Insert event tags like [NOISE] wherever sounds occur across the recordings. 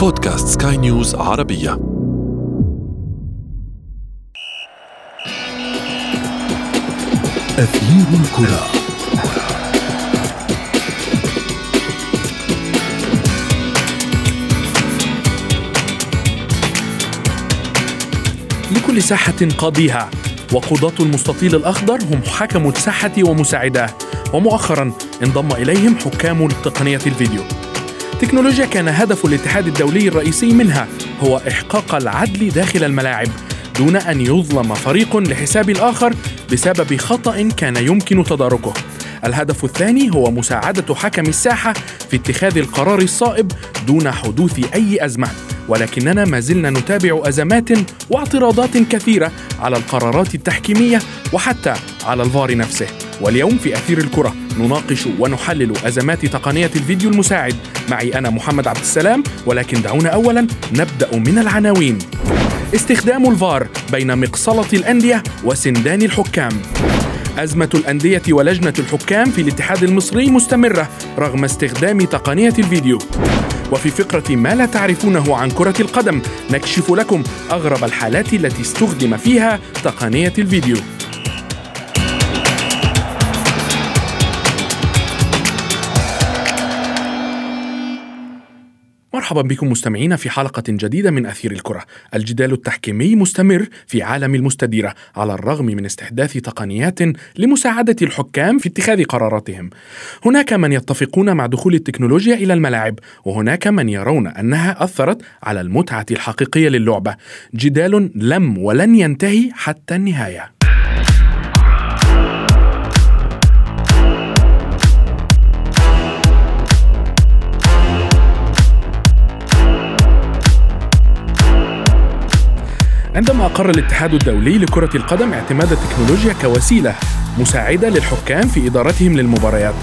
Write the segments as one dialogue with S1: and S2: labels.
S1: بودكاست سكاي نيوز عربية.
S2: أثير الكرة.
S3: لكل ساحة قاضيها وقضاة المستطيل الأخضر هم حكم الساحة ومساعداه ومؤخرا انضم إليهم حكام تقنية الفيديو. تكنولوجيا كان هدف الاتحاد الدولي الرئيسي منها هو إحقاق العدل داخل الملاعب دون أن يظلم فريق لحساب الآخر بسبب خطأ كان يمكن تداركه. الهدف الثاني هو مساعدة حكم الساحة في اتخاذ القرار الصائب دون حدوث أي أزمة. ولكننا ما زلنا نتابع أزمات واعتراضات كثيرة على القرارات التحكيمية وحتى على الفار نفسه. واليوم في أثير الكرة. نناقش ونحلل أزمات تقنية الفيديو المساعد. معي أنا محمد عبد السلام ولكن دعونا أولا نبدأ من العناوين. استخدام الفار بين مقصلة الأندية وسندان الحكام. أزمة الأندية ولجنة الحكام في الاتحاد المصري مستمرة رغم استخدام تقنية الفيديو. وفي فقرة ما لا تعرفونه عن كرة القدم نكشف لكم أغرب الحالات التي استخدم فيها تقنية الفيديو. مرحبا بكم مستمعينا في حلقة جديدة من أثير الكرة. الجدال التحكيمي مستمر في عالم المستديرة على الرغم من استحداث تقنيات لمساعدة الحكام في اتخاذ قراراتهم. هناك من يتفقون مع دخول التكنولوجيا إلى الملاعب، وهناك من يرون أنها أثرت على المتعة الحقيقية للعبة. جدال لم ولن ينتهي حتى النهاية. عندما أقر الاتحاد الدولي لكرة القدم اعتماد التكنولوجيا كوسيلة مساعدة للحكام في إدارتهم للمباريات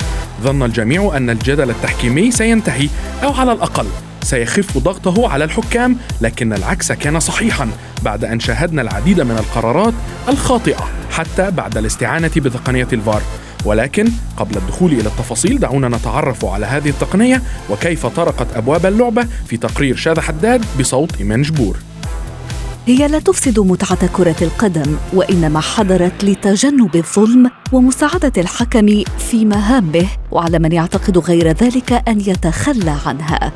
S3: ظن الجميع أن الجدل التحكيمي سينتهي أو على الأقل سيخف ضغطه على الحكام لكن العكس كان صحيحا بعد أن شاهدنا العديد من القرارات الخاطئة حتى بعد الاستعانة بتقنية الفار. ولكن قبل الدخول إلى التفاصيل دعونا نتعرف على هذه التقنية وكيف طرقت أبواب اللعبة في تقرير شاذ حداد بصوت إيمان جبور
S4: هي لا تفسد متعة كرة القدم وإنما حضرت لتجنب الظلم ومساعدة الحكم في مهامه وعلى من يعتقد غير ذلك أن يتخلى عنها.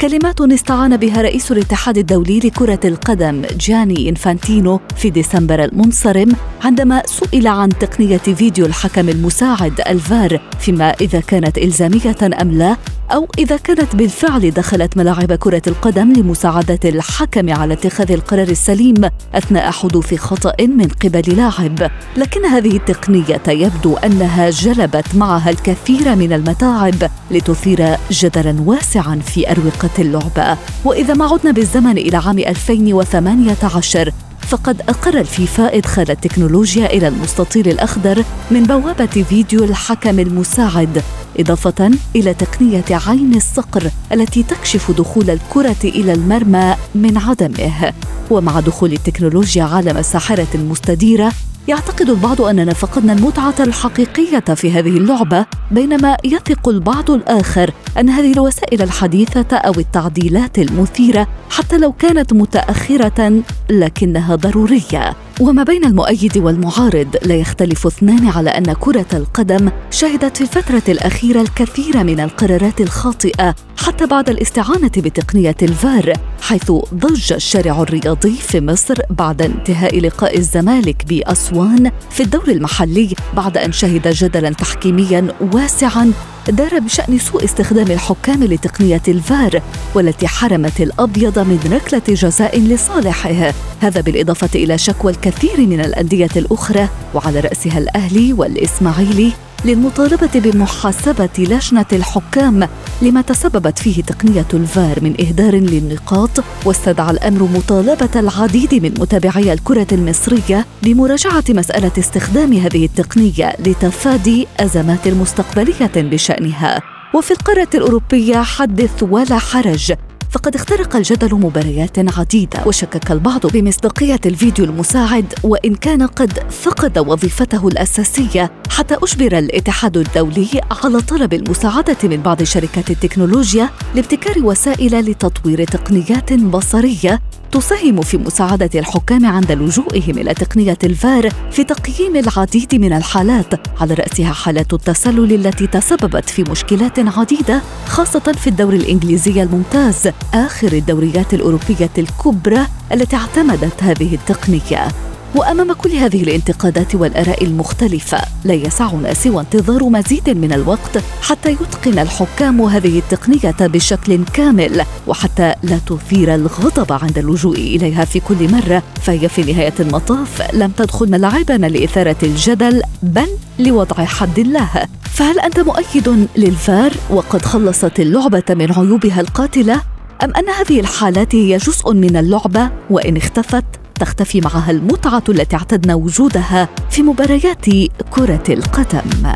S4: كلمات استعان بها رئيس الاتحاد الدولي لكرة القدم جاني إنفانتينو في ديسمبر المنصرم عندما سئل عن تقنية فيديو الحكم المساعد الفار فيما إذا كانت إلزامية أم لا أو إذا كانت بالفعل دخلت ملاعب كرة القدم لمساعدة الحكم على اتخاذ القرار السليم أثناء حدوث خطأ من قبل لاعب. لكن هذه التقنية يبدو أنها جلبت معها الكثير من المتاعب لتثير جدلا واسعا في أروقة اللعبة. وإذا ما عدنا بالزمن إلى عام 2018 فقد أقر الفيفا إدخال التكنولوجيا إلى المستطيل الأخضر من بوابة فيديو الحكم المساعد إضافة إلى تقنية عين الصقر التي تكشف دخول الكرة إلى المرمى من عدمه. ومع دخول التكنولوجيا عالم الساحرة المستديرة يعتقد البعض أننا فقدنا المتعة الحقيقية في هذه اللعبة بينما يثق البعض الآخر أن هذه الوسائل الحديثة أو التعديلات المثيرة حتى لو كانت متأخرة لكنها ضرورية. وما بين المؤيد والمعارض لا يختلف اثنان على أن كرة القدم شهدت في الفترة الأخيرة الكثير من القرارات الخاطئة حتى بعد الاستعانة بتقنية الفار حيث ضج الشارع الرياضي في مصر بعد انتهاء لقاء الزمالك بأسوان في الدور المحلي بعد أن شهد جدلا تحكيميا واسعا دار بشأن سوء استخدام الحكام لتقنية الفار والتي حرمت الأبيض من ركلة جزاء لصالحه. هذا بالإضافة إلى شكوى الكثير من الأندية الأخرى وعلى رأسها الأهلي والإسماعيلي. للمطالبة بمحاسبة لجنة الحكام لما تسببت فيه تقنية الفار من إهدار للنقاط واستدعى الأمر مطالبة العديد من متابعي الكرة المصرية بمراجعة مسألة استخدام هذه التقنية لتفادي أزمات مستقبلية بشأنها. وفي القارة الأوروبية حدث ولا حرج. فقد اخترق الجدل مباريات عديدة وشكك البعض بمصداقية الفيديو المساعد وإن كان قد فقد وظيفته الأساسية حتى أجبر الاتحاد الدولي على طلب المساعدة من بعض شركات التكنولوجيا لابتكار وسائل لتطوير تقنيات بصرية تساهم في مساعدة الحكام عند لجوئهم إلى تقنية الفار في تقييم العديد من الحالات على رأسها حالات التسلل التي تسببت في مشكلات عديدة خاصة في الدوري الإنجليزي الممتاز آخر الدوريات الأوروبية الكبرى التي اعتمدت هذه التقنية. وأمام كل هذه الانتقادات والآراء المختلفة لا يسعنا سوى انتظار مزيد من الوقت حتى يتقن الحكام هذه التقنيه بشكل كامل وحتى لا تثير الغضب عند اللجوء إليها في كل مرة. فهي في نهاية المطاف لم تدخل ملاعبنا لإثارة الجدل بل لوضع حد لها فهل أنت مؤيد للفار وقد خلصت اللعبة من عيوبها القاتلة؟ أم أن هذه الحالات هي جزء من اللعبة وإن اختفت؟ تختفي معها المتعة التي اعتدنا وجودها في مباريات كرة القدم.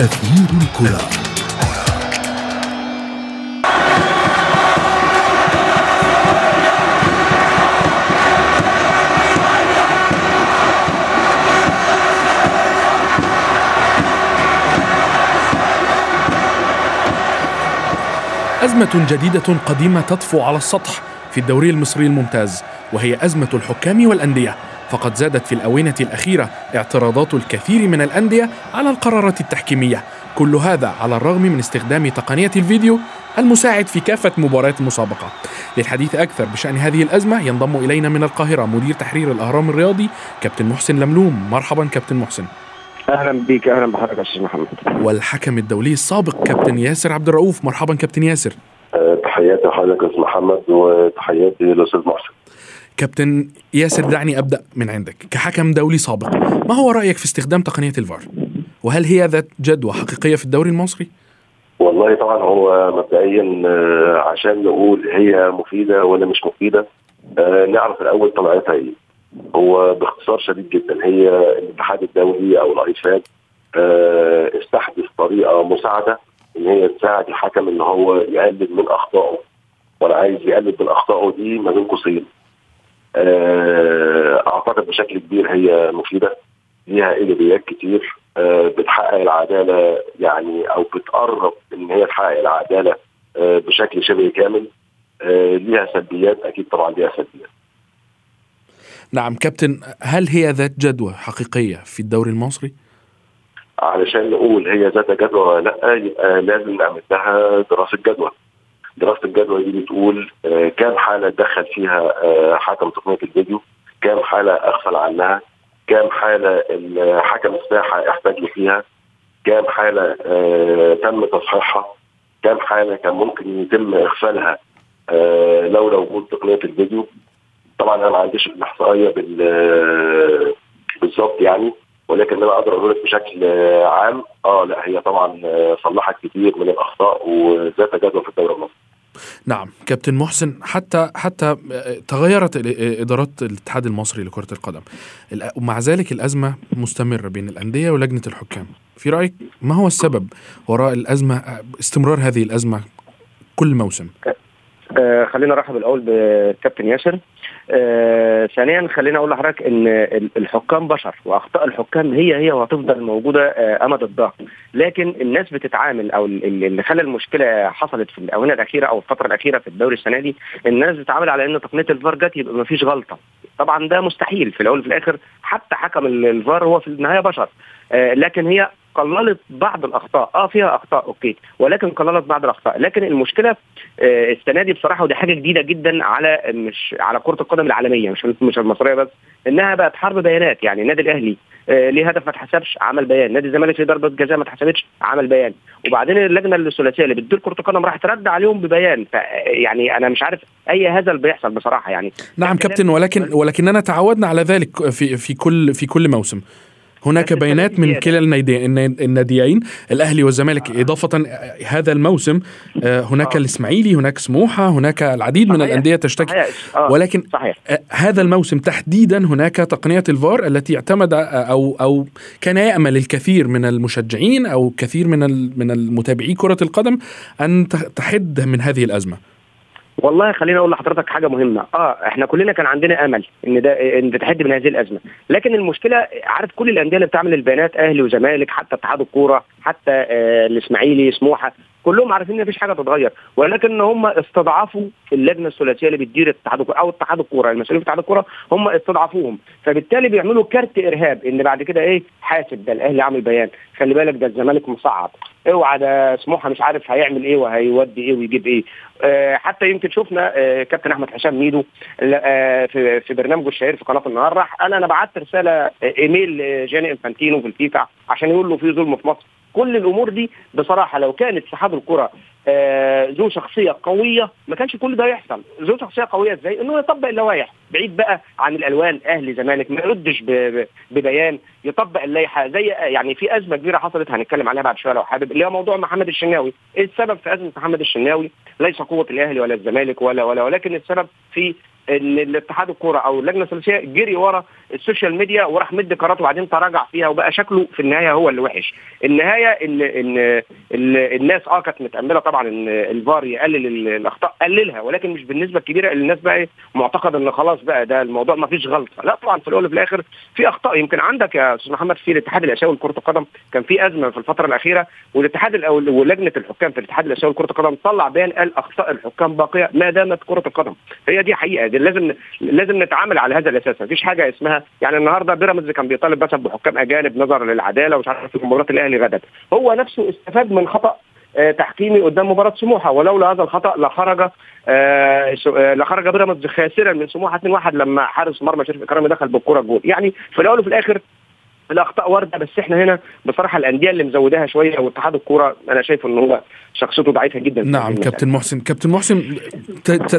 S1: أثير الكرة.
S3: أزمة جديدة قديمة تطفو على السطح في الدوري المصري الممتاز وهي أزمة الحكام والأندية. فقد زادت في الآونة الأخيرة اعتراضات الكثير من الأندية على القرارات التحكيمية. كل هذا على الرغم من استخدام تقنية الفيديو المساعد في كافة مباريات المسابقة للحديث أكثر بشأن هذه الأزمة ينضم إلينا من القاهرة مدير تحرير الأهرام الرياضي كابتن محسن لملوم. مرحبا كابتن محسن.
S2: أهلا بيك أهلا بحضرتك يا أستاذ محمد.
S3: والحكم الدولي السابق كابتن ياسر عبد الرؤوف. مرحبا كابتن ياسر.
S5: أه تحياتي لحضرتك يا أستاذ محمد وتحياتي للأستاذ محسن.
S3: كابتن ياسر دعني أبدأ من عندك. كحكم دولي سابق ما هو رأيك في استخدام تقنية الفار؟ وهل هي ذات جدوى حقيقية في الدوري المصري؟
S5: والله طبعا هو مبدئيا آه، عشان نقول هي مفيدة ولا مش مفيدة آه، نعرف الأول طبيعتها إيه. هو باختصار شديد جدا. هي الاتحاد الدولي أو الأيفاد آه، استحدث طريقة مساعدة إن هي تساعد الحكم إن هو يقلل من أخطائه. وأنا عايز يقلل من أخطائه دي ما بين قوسين آه، أعتقد بشكل كبير هي مفيدة. ليها إيجابيات كتير. آه، بتحقق العدالة يعني أو بتقرب إن هي تحقق العدالة بشكل شبه كامل. ليها سلبيات أكيد طبعا ليها سلبيات.
S3: نعم كابتن هل هي ذات جدوى حقيقية في الدوري المصري؟
S5: علشان نقول هي ذات جدوى ولا لأ يبقى لازم نعمل لها دراسة جدوى دراسة الجدوى دي بتقول آه، كام حالة دخل فيها آه، حكم تقنية الفيديو كام حالة أغفل عنها كام حالة حكم الساحة احتاج فيها كام حالة آه، تم تصحيحها كام حالة كان ممكن يتم إغفالها لولا وجود تقنية الفيديو طبعا أنا ما عنديش الإحصائية بال بالظبط يعني ولكن أنا أقدر أقول لك بشكل عام آه لا هي طبعا صلحت كثير من الأخطاء وذات جدوى في الدوري المصري.
S3: نعم. كابتن محسن حتى حتى تغيرت إدارات الاتحاد المصري لكرة القدم. ومع ذلك الأزمة مستمرة بين الأندية ولجنة الحكام. في رأيك ما هو السبب وراء الأزمة استمرار هذه الأزمة كل موسم؟
S2: آه خلينا نرحب الأول بكابتن ياسر. آه ثانيا خلينا أقول لحضرتك إن الحكام بشر وأخطاء الحكام هي هي وهتفضل موجودة آه أمد الظهر لكن الناس بتتعامل أو اللي خلى المشكلة حصلت في الأونة الأخيرة أو الفترة الأخيرة في الدوري السنة دي الناس بتتعامل على إن تقنية الفار جت يبقى ما فيش غلطة. طبعا ده مستحيل في الأول وفي الآخر حتى حكم الفار هو في النهاية بشر. آه لكن هي قللت بعض الأخطاء. آه فيها أخطاء okay. ولكن قللت بعض الأخطاء. لكن المشكلة آه السنة دي بصراحة ودي حاجة جديدة جدا على مش على كرة القدم العالمية مش مش المصرية بس إنها بقت حرب بيانات. يعني النادي الأهلي آه ليه هدف ما اتحسبش؟ عمل بيان. نادي الزمالك ليه ضربة جزاء ما اتحسبتش؟ عمل بيان. وبعدين اللجنة الثلاثية اللي بتدير كرة القدم راح ترد عليهم ببيان. يعني أنا مش عارف أي هزل بيحصل بصراحة يعني.
S3: نعم كابتن ولكن ولكننا تعودنا على ذلك في في كل في كل موسم. هناك بيانات من كلا الناديين الأهلي والزمالك آه. إضافة هذا الموسم آه، هناك آه. الإسماعيلي هناك سموحة هناك العديد. من الأندية تشتكي. ولكن هذا الموسم تحديدا هناك تقنية الفار التي اعتمد أو أو كان يامل الكثير من المشجعين أو كثير من من المتابعي كرة القدم أن تحد من هذه الأزمة
S2: والله خليني أقول لحضرتك حاجة مهمة. آه إحنا كلنا كان عندنا أمل إن ده إن تتحد من هذه الأزمة. لكن المشكلة عارف كل الأندية اللي بتعمل البيانات أهلي وزمالك حتى اتحاد الكورة حتى آه الإسماعيلي سموحة كلهم عارفين إن مفيش حاجة تتغير ولكن هم استضعفوا اللجنة الثلاثية اللي بتدير اتحاد الكوره أو اتحاد الكورة المسؤولين في اتحاد الكورة هم استضعفوهم. فبالتالي بيعملوا كارت إرهاب إن بعد كده إيه؟ حاسب ده الأهلي عامل بيان. خلي بالك ده الزمالك مصعد اوعى ده سموحة مش عارف هيعمل إيه وهيودي إيه ويجيب إيه. آه حتى يمكن شفنا آه كابتن أحمد حسام ميدو آه في في برنامجه الشهير في قناة النهار راح أنا أنا بعت رسالة آه، إيميل لجاني إنفانتينو في الفيفا عشان يقول له في ظلم في مصر. كل الأمور دي بصراحة لو كانت اتحاد الكرة آه ذو شخصية قوية ما كانش كل ده يحصل. ذو شخصية قوية إزاي؟ إنه يطبق اللوائح. بعيد بقى عن الألوان أهلي زمالك ما يردش ببيان يطبق اللائحة. زي يعني في أزمة كبيرة حصلت هنتكلم عليها بعد شوية لو حابب اللي هو موضوع محمد الشناوي. السبب في أزمة محمد الشناوي؟ ليس قوة الأهلي ولا الزمالك ولا ولا ولكن السبب في إن الاتحاد الكورة أو اللجنة الثلاثيه جري ورا ال social media وراح مد قرارات وبعدين تراجع فيها وبقى شكله في النهاية هو اللي وحش. النهاية ان ان, الناس آه كانت متأملة طبعا إن الفار يقلل الأخطاء قللها ولكن مش بالنسبة الكبيرة اللي الناس بقى معتقد إن خلاص بقى ده الموضوع ما فيش غلطة. لا طبعا في الأول وفي الآخر في أخطاء. يمكن عندك يا أستاذ محمد في الاتحاد الأسيوي لكرة القدم كان في أزمة في الفترة الأخيرة والاتحاد ولجنة الحكام في الاتحاد الأسيوي لكرة القدم طلع بيان قال أخطاء الحكام باقية ما دامت كرة القدم. هي دي حقيقة دي لازم لازم نتعامل على هذا الأساس. مفيش حاجة اسمها يعني النهارده بيراميدز كان بيطالب بس بحكام أجانب نظرا للعدالة ومش عارف في مباراة الأهلي غدا هو نفسه استفاد من خطأ آه، تحكيمي قدام مباراة سموحة. ولولا هذا الخطأ لخرج آه لخرج بيراميدز خاسرا من سموحة 2-1 لما حارس مرمى شريف إكرامي دخل بالكرة الجول. يعني في الأول وفي الآخر الأخطاء واردة بس إحنا هنا بصراحة الأندية اللي مزوداها شوية واتحاد الكورة أنا شايف إن هو شخصيته ضعيفة جدا.
S3: نعم كابتن محسن كابتن محسن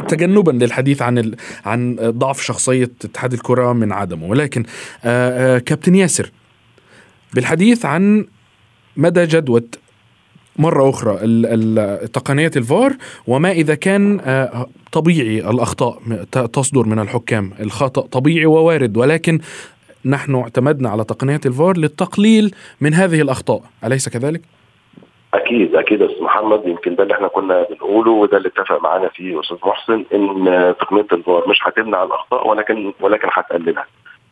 S3: تجنبا للحديث عن ال... عن ضعف شخصية اتحاد الكره من عدمه ولكن آآ آآ كابتن ياسر بالحديث عن مدى جدوى مرة أخرى تقنية الفار وما إذا كان طبيعي الأخطاء تصدر من الحكام الخطأ طبيعي ووارد ولكن نحن اعتمدنا على تقنية الفار للتقليل من هذه الأخطاء. أليس كذلك؟
S5: أكيد أكيد أستاذ محمد. يمكن ده اللي إحنا كنا بنقوله وده اللي اتفق معانا فيه أستاذ محسن إن تقنية الفار مش هتمنع الأخطاء ولكن ولكن هتقللها.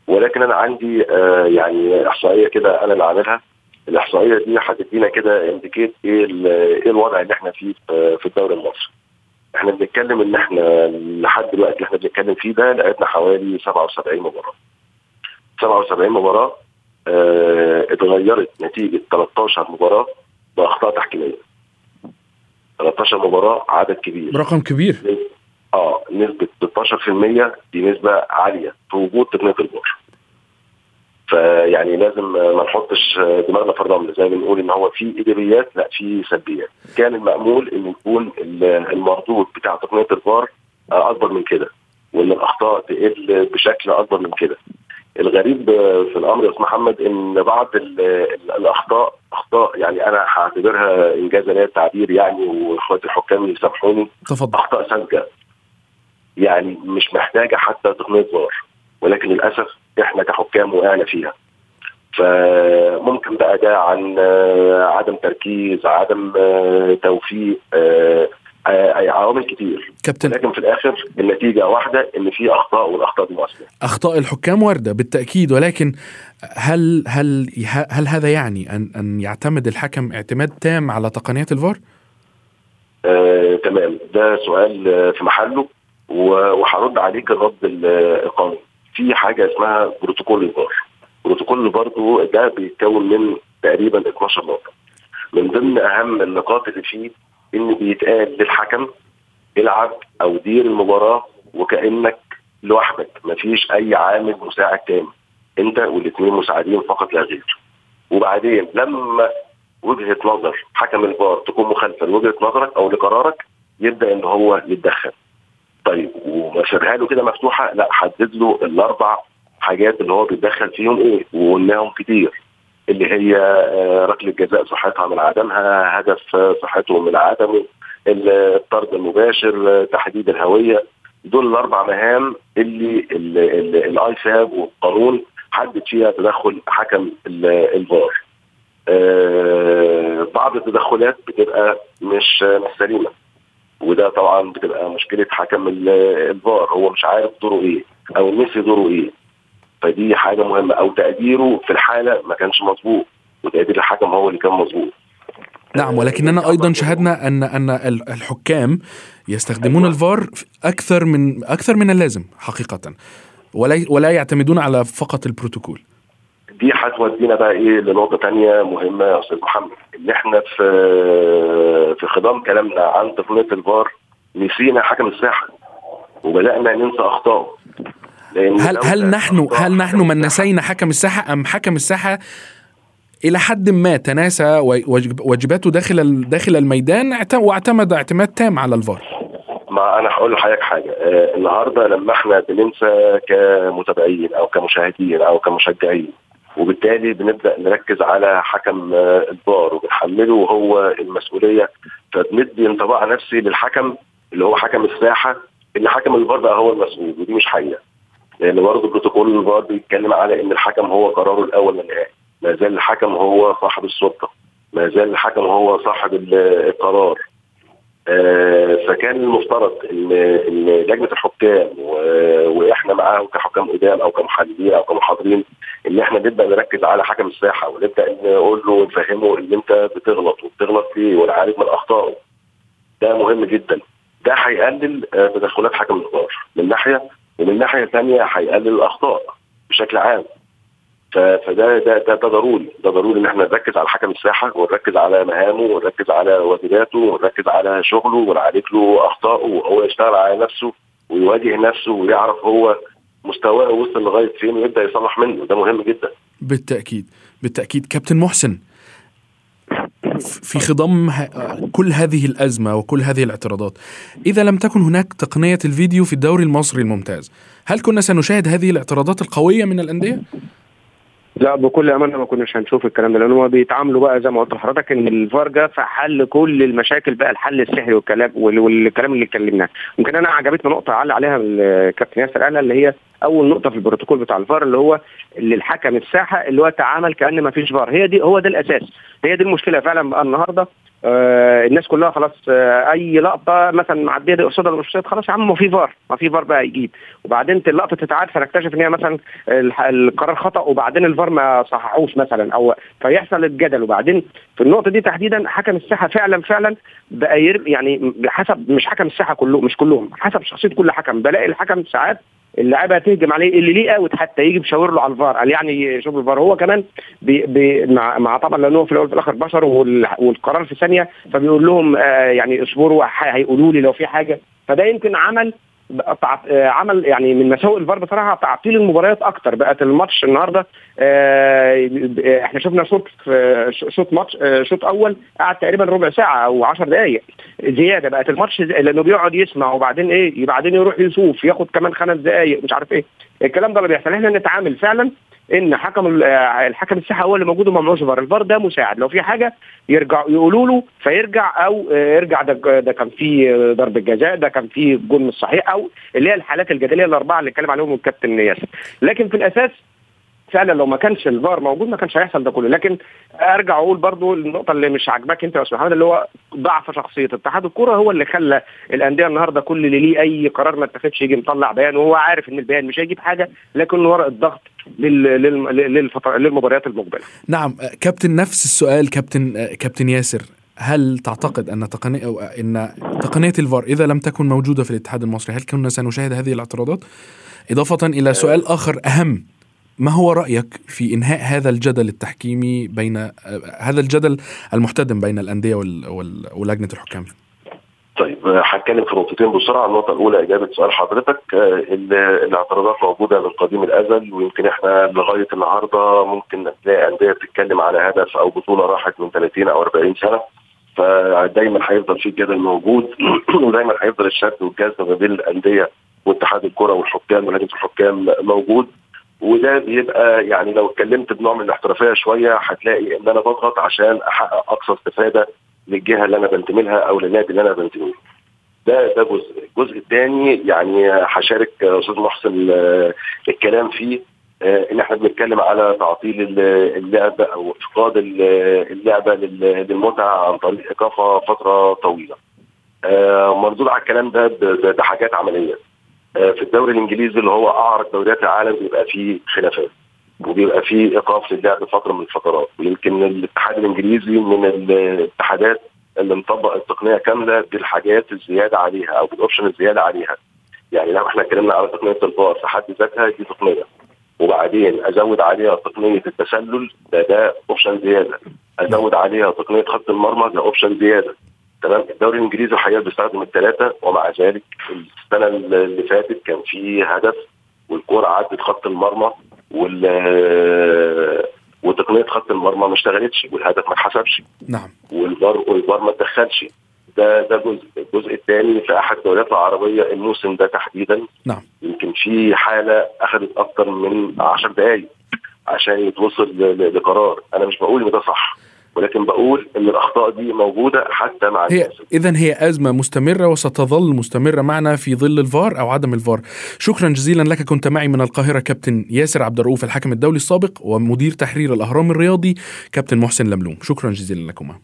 S5: ولكن أنا عندي آه يعني إحصائية كده أنا اللي عاملها. الإحصائية دي هتدينا كده انديكيت إيه الوضع اللي إحنا فيه في الدوري المصري. إحنا بنتكلم إن إحنا لحد دلوقتي اللي إحنا بنتكلم فيه ده لعبنا حوالي 77 مباراة. 77 مباراة آه اتغيرت نتيجة 13 مباراة بأخطاء تحكيمية. 13 مباراة عدد كبير.
S3: رقم كبير.
S5: آه نسبة 16% دي نسبة عالية في وجود تقنية الفار فيعني لازم ما نحطش دماغنا في الرمل زي ما بنقول إن هو في ايجابيات لا في سلبيات. كان المأمول إن يكون المردود بتاع تقنية الفار أكبر من كده وإن الأخطاء تقل بشكل أكبر من كده. الغريب في الأمر يا أستاذ محمد إن بعض الأخطاء أخطاء يعني أنا هعتبرها انجازا ليا التعبير يعني وإخواتي الحكام يسامحوني.
S3: تفضل.
S5: أخطاء ساذجه يعني مش محتاجة حتى تقنية فار ولكن للأسف إحنا كحكام وقعنا فيها. فممكن بقى ده عن عدم تركيز عدم توفيق عوامل كتير.
S3: كابتن
S5: لكن في الآخر النتيجة واحدة إن في أخطاء والأخطاء دي مؤثره
S3: أخطاء الحكام واردة بالتأكيد. ولكن هل هل هل هذا يعني ان أن يعتمد الحكم اعتماد تام على تقنيات الفار؟
S5: آه، تمام. ده سؤال في محله وهرد عليك الرد القانوني. في حاجة اسمها بروتوكول الفار. بروتوكول الفار ده بيتكون من تقريبا 12 نقطه من ضمن أهم النقاط اللي فيه إن بيتقال للحكم العب أو دير المباراة وكأنك لوحدك مفيش أي عامل مساعد تاني. أنت والاثنين مساعدين فقط لا غير. وبعدين لما وجهة نظر حكم الفار تكون مخالفة لوجهة نظرك أو لقرارك يبدأ إن هو يتدخل. طيب وما له كده مفتوحة لا حدد له الأربع حاجات اللي هو بيتدخل فيهم إيه وقلناهم كتير. اللي هي آه، ركلة جزاء صحتها من عدمها هدف آه، صحته من عدمه الطرد المباشر تحديد الهوية. دول الأربع مهام اللي الاي فاب والقانون حدد فيها تدخل حكم الفار. آه بعض التدخلات بتبقى مش مش سليمة وده طبعا بتبقى مشكلة حكم الفار. هو مش عارف دوره إيه أو نسي دوره إيه. فدي حاجة مهمة. أو تقديره في الحالة ما كانش مظبوط وتقدير الحكم هو اللي كان مظبوط.
S3: نعم ولكننا أيضا شاهدنا ان أن الحكام يستخدمون أيوة. الفار أكثر من أكثر من اللازم حقيقة ولا ولا يعتمدون على فقط البروتوكول.
S5: دي هتودينا بقى إيه لنقطة تانية مهمة يا أستاذ محمد. إن إحنا في في خضام كلامنا عن تقنية الفار نسينا حكم الساحة وبدأنا ننسى اخطائه
S3: هل هل نحن هل نحن من نسينا حكم الساحة أم حكم الساحة إلى حد ما تناسى واجباته داخل داخل الميدان واعتمد اعتماد تام على الفار؟
S5: ما أنا هقول لحضرتك حاجة. آه النهارده لما إحنا بننسى كمتابعين أو كمشاهدين أو كمشجعين وبالتالي بنبدأ نركز على حكم آه الفار وبنحمله هو المسؤولية. فبندي انطباع نفسي للحكم اللي هو حكم الساحة ان حكم الفار بقى هو المسؤول ودي مش حقيقة. لأن برضه بروتوكول الفار بيتكلم على إن الحكم هو قراره الأول والنهائي. ما زال الحكم هو صاحب السلطة. ما زال الحكم هو صاحب القرار. آه فكان المفترض ان إن لجنة الحكام وإحنا معاهم كحكام قدام أو كمحللين أو كمحاضرين إن إحنا نبدأ نركز على حكم الساحة ونبدأ نقول له ونفهمه إن أنت بتغلط وبتغلط فيه ونعالج من أخطائه. ده مهم جدا. ده هيقلل آه، تدخلات حكم الفار. من ناحية ومن ناحية ثانية هيقلل الأخطاء بشكل عام. فده ده ده, ده ضروري. ده ضروري إن إحنا نركز على حكم الساحة ونركز على مهامه ونركز على واجباته ونركز على شغله ونعالج له اخطائه وهو يشتغل على نفسه ويواجه نفسه ويعرف هو مستواه وصل لغاية فين ويبدأ يصلح منه. ده مهم جدا.
S3: بالتأكيد. بالتأكيد. كابتن محسن في خضم كل هذه الأزمة وكل هذه الاعتراضات. إذا لم تكن هناك تقنية الفيديو في الدوري المصري الممتاز هل كنا سنشاهد هذه الاعتراضات القوية من الأندية؟
S2: لا بكل أمانة ما كناش هنشوف الكلام ده لأن هم بيتعاملوا بقى زي ما قلت لحضرتك إن الفار جه فحل كل المشاكل بقى الحل السحري والكلام والكلام اللي اتكلمناه. يمكن أنا عجبتني نقطة علق عليها الكابتن ياسر قالها اللي هي أول نقطة في البروتوكول بتاع الفار اللي هو اللي الحكم الساحة اللي هو تعامل كأن ما فيش فار. هي دي هو ده الأساس. هي دي المشكلة فعلا بقى النهارده. آه الناس كلها خلاص آه أي لقطة مثلا معدية دي قصادها مش خلاص يا عم ما في فار. ما في فار بقى يجيب. وبعدين اللقطة تتعاد فنكتشف إن هي مثلا القرار خطأ وبعدين الفار ما صححوش مثلا أو فيحصل الجدل. وبعدين في النقطة دي تحديدا حكم الساحة فعلا فعلا بقى يعني حسب مش حكم الساحة كله مش كلهم حسب شخصية كل حكم. بلاقي الحكم ساعات اللعيبة تهجم عليه اللي ليه out حتى يجي مشاور له على الفار. قال يعني شوف الفار هو كمان بي بي مع, مع طبعا لأنه في الأول وفي الآخر بشر والقرار في ثانية فبيقول لهم آه يعني اصبروا هيقولوا لي لو في حاجة. فده يمكن عمل آه، عمل يعني من مساوئ الفار بصراحة تعطيل المباريات أكتر بقت الماتش النهارده. آه، إحنا شفنا شوط شوط ماتش آه، شوط أول قعد تقريبا ربع ساعة أو 10 دقائق زيادة بقت الماتش لأنه بيقعد يسمع وبعدين إيه بعدين يروح يشوف ياخد كمان خمس دقائق مش عارف إيه. الكلام ده اللي بيحصل. إحنا نتعامل فعلا إن حكم الحكم الساحه هو اللي موجود وما معهوش فار. الفار ده مساعد. لو في حاجة يرجع يقولوا له فيرجع أو يرجع ده, ده كان في ضربة جزاء ده كان في جول مش صحيح أو اللي هي الحالات الجدلية الأربعة اللي اتكلم عليهم الكابتن ياسر لكن في الأساس فعلا لو ما كانش الفار موجود ما كانش هيحصل ده كله لكن أرجع أقول برضو النقطة اللي مش عاجباك أنت يا أستاذ محمد اللي هو ضعف شخصية اتحاد الكره هو اللي خلى الأندية النهارده كل اللي ليه أي قرار ما اتخذش يجي مطلع بيان وهو عارف إن البيان مش هيجيب حاجة لكن ورق الضغط للمباريات المقبلة.
S3: نعم كابتن نفس السؤال كابتن كابتن ياسر هل تعتقد أن تقنيه أو إن تقنية الفار إذا لم تكن موجودة في الاتحاد المصري هل كنا سنشاهد هذه الاعتراضات؟ إضافة إلى سؤال آخر أهم ما هو رأيك في إنهاء هذا الجدل التحكيمي بين هذا الجدل المحتدم بين الأندية ولجنة الحكام؟
S5: طيب هتكلم في نقطتين بسرعة، النقطة الأولى إجابة سؤال حضرتك الاعتراضات موجودة من قديم الأزل ويمكن إحنا لغاية النهارده ممكن تلاقي أندية بتتكلم على هدف أو بطولة راحت من 30 أو 40 سنة. فدايما هيفضل في جدل موجود [CLEARS THROAT] ودايما هيفضل الشد والجذب ما بين الأندية واتحاد الكرة والحكام ولجنه الحكام موجود. وده بيبقى يعني لو اتكلمت بنوع من الاحترافية شوية هتلاقي إن أنا بضغط عشان أحقق أقصى استفادة للجهة اللي أنا بنتمي لها أو للنادي اللي أنا بنتمي له. ده ده جزء، الجزء الثاني يعني هشارك أستاذ محسن الكلام فيه إن إحنا بنتكلم على تعطيل اللعبه أو افقاد اللعبة للمتعة عن طريق ايقافها فترة طويلة. مردود على الكلام ده بحاجات عملية. في الدوري الإنجليزي اللي هو اعرض دوريات العالم بيبقى فيه خلافات وبيبقى فيه إيقاف للعب فترة من الفترات. ويمكن الاتحاد الإنجليزي من الاتحادات اللي مطبق التقنية كاملة بالحاجات الزيادة عليها أو بالأوبشن الزيادة عليها. يعني لو إحنا اتكلمنا على تقنية الفار في حد ذاتها دي تقنية. وبعدين أزود عليها تقنية التسلل ده ده أوبشن زيادة. أزود عليها تقنية خط المرمى ده أوبشن زيادة. تمام؟ الدوري الإنجليزي الحقيقة بيستخدم الثلاثه ومع ذلك السنة اللي فاتت كان في هدف والكورة عدت خط المرمى وال وتقنية خط المرمى ما اشتغلتش والهدف ما اتحسبش.
S3: نعم.
S5: والفار والفار ما اتدخلش. ده ده جزء الجزء الثاني في أحد الدوريات العربية الموسم ده تحديدا.
S3: نعم.
S5: يمكن في حالة أخذت أكثر من 10 دقائق عشان يتوصل لقرار. أنا مش بقول إن ده صح. ولكن بقول إن الأخطاء دي موجودة حتى مع
S3: هي اذا هي أزمة مستمرة وستظل مستمرة معنا في ظل الفار أو عدم الفار. شكرا جزيلا لك كنت معي من القاهرة كابتن ياسر عبد الرؤوف الحكم الدولي السابق ومدير تحرير الأهرام الرياضي كابتن محسن لملوم. شكرا جزيلا لكما.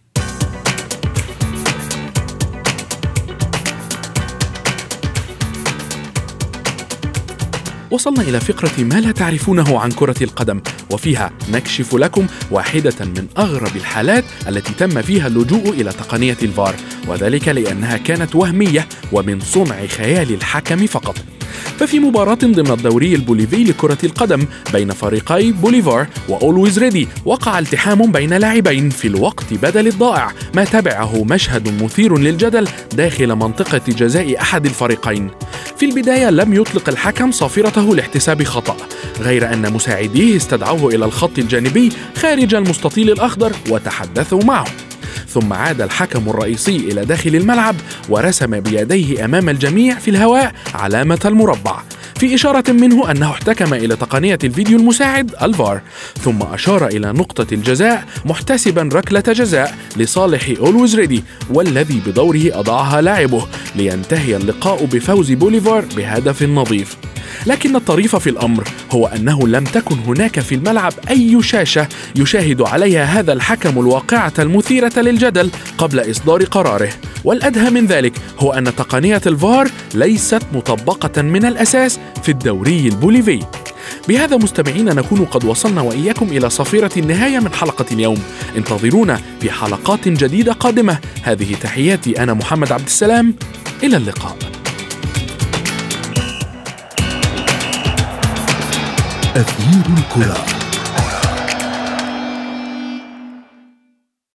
S3: وصلنا إلى فقرة ما لا تعرفونه عن كرة القدم وفيها نكشف لكم واحدة من أغرب الحالات التي تم فيها اللجوء إلى تقنية الفار وذلك لأنها كانت وهمية ومن صنع خيال الحكم فقط. ففي مباراة ضمن الدوري البوليفي لكرة القدم بين فريقي بوليفار و Always Ready وقع التحام بين لاعبين في الوقت بدل الضائع ما تبعه مشهد مثير للجدل داخل منطقة جزاء أحد الفريقين. في البداية لم يطلق الحكم صافرته لاحتساب خطأ غير أن مساعديه استدعوه إلى الخط الجانبي خارج المستطيل الأخضر وتحدثوا معه. ثم عاد الحكم الرئيسي إلى داخل الملعب ورسم بيديه أمام الجميع في الهواء علامة المربع في إشارة منه أنه احتكم إلى تقنية الفيديو المساعد الفار ثم أشار إلى نقطة الجزاء محتسبا ركلة جزاء لصالح أولويز ريدي والذي بدوره أضاعها لاعبه لينتهي اللقاء بفوز بوليفار بهدف نظيف. لكن الطريف في الأمر هو أنه لم تكن هناك في الملعب أي شاشة يشاهد عليها هذا الحكم الواقعة المثيرة للجدل قبل إصدار قراره. والأدهى من ذلك هو أن تقنية الفار ليست مطبقة من الأساس في الدوري البوليفي. بهذا مستمعينا نكون قد وصلنا وإياكم إلى صفيرة النهاية من حلقة اليوم. انتظرونا في حلقات جديدة قادمة. هذه تحياتي أنا محمد عبد السلام. إلى اللقاء.
S1: أثير الكرة.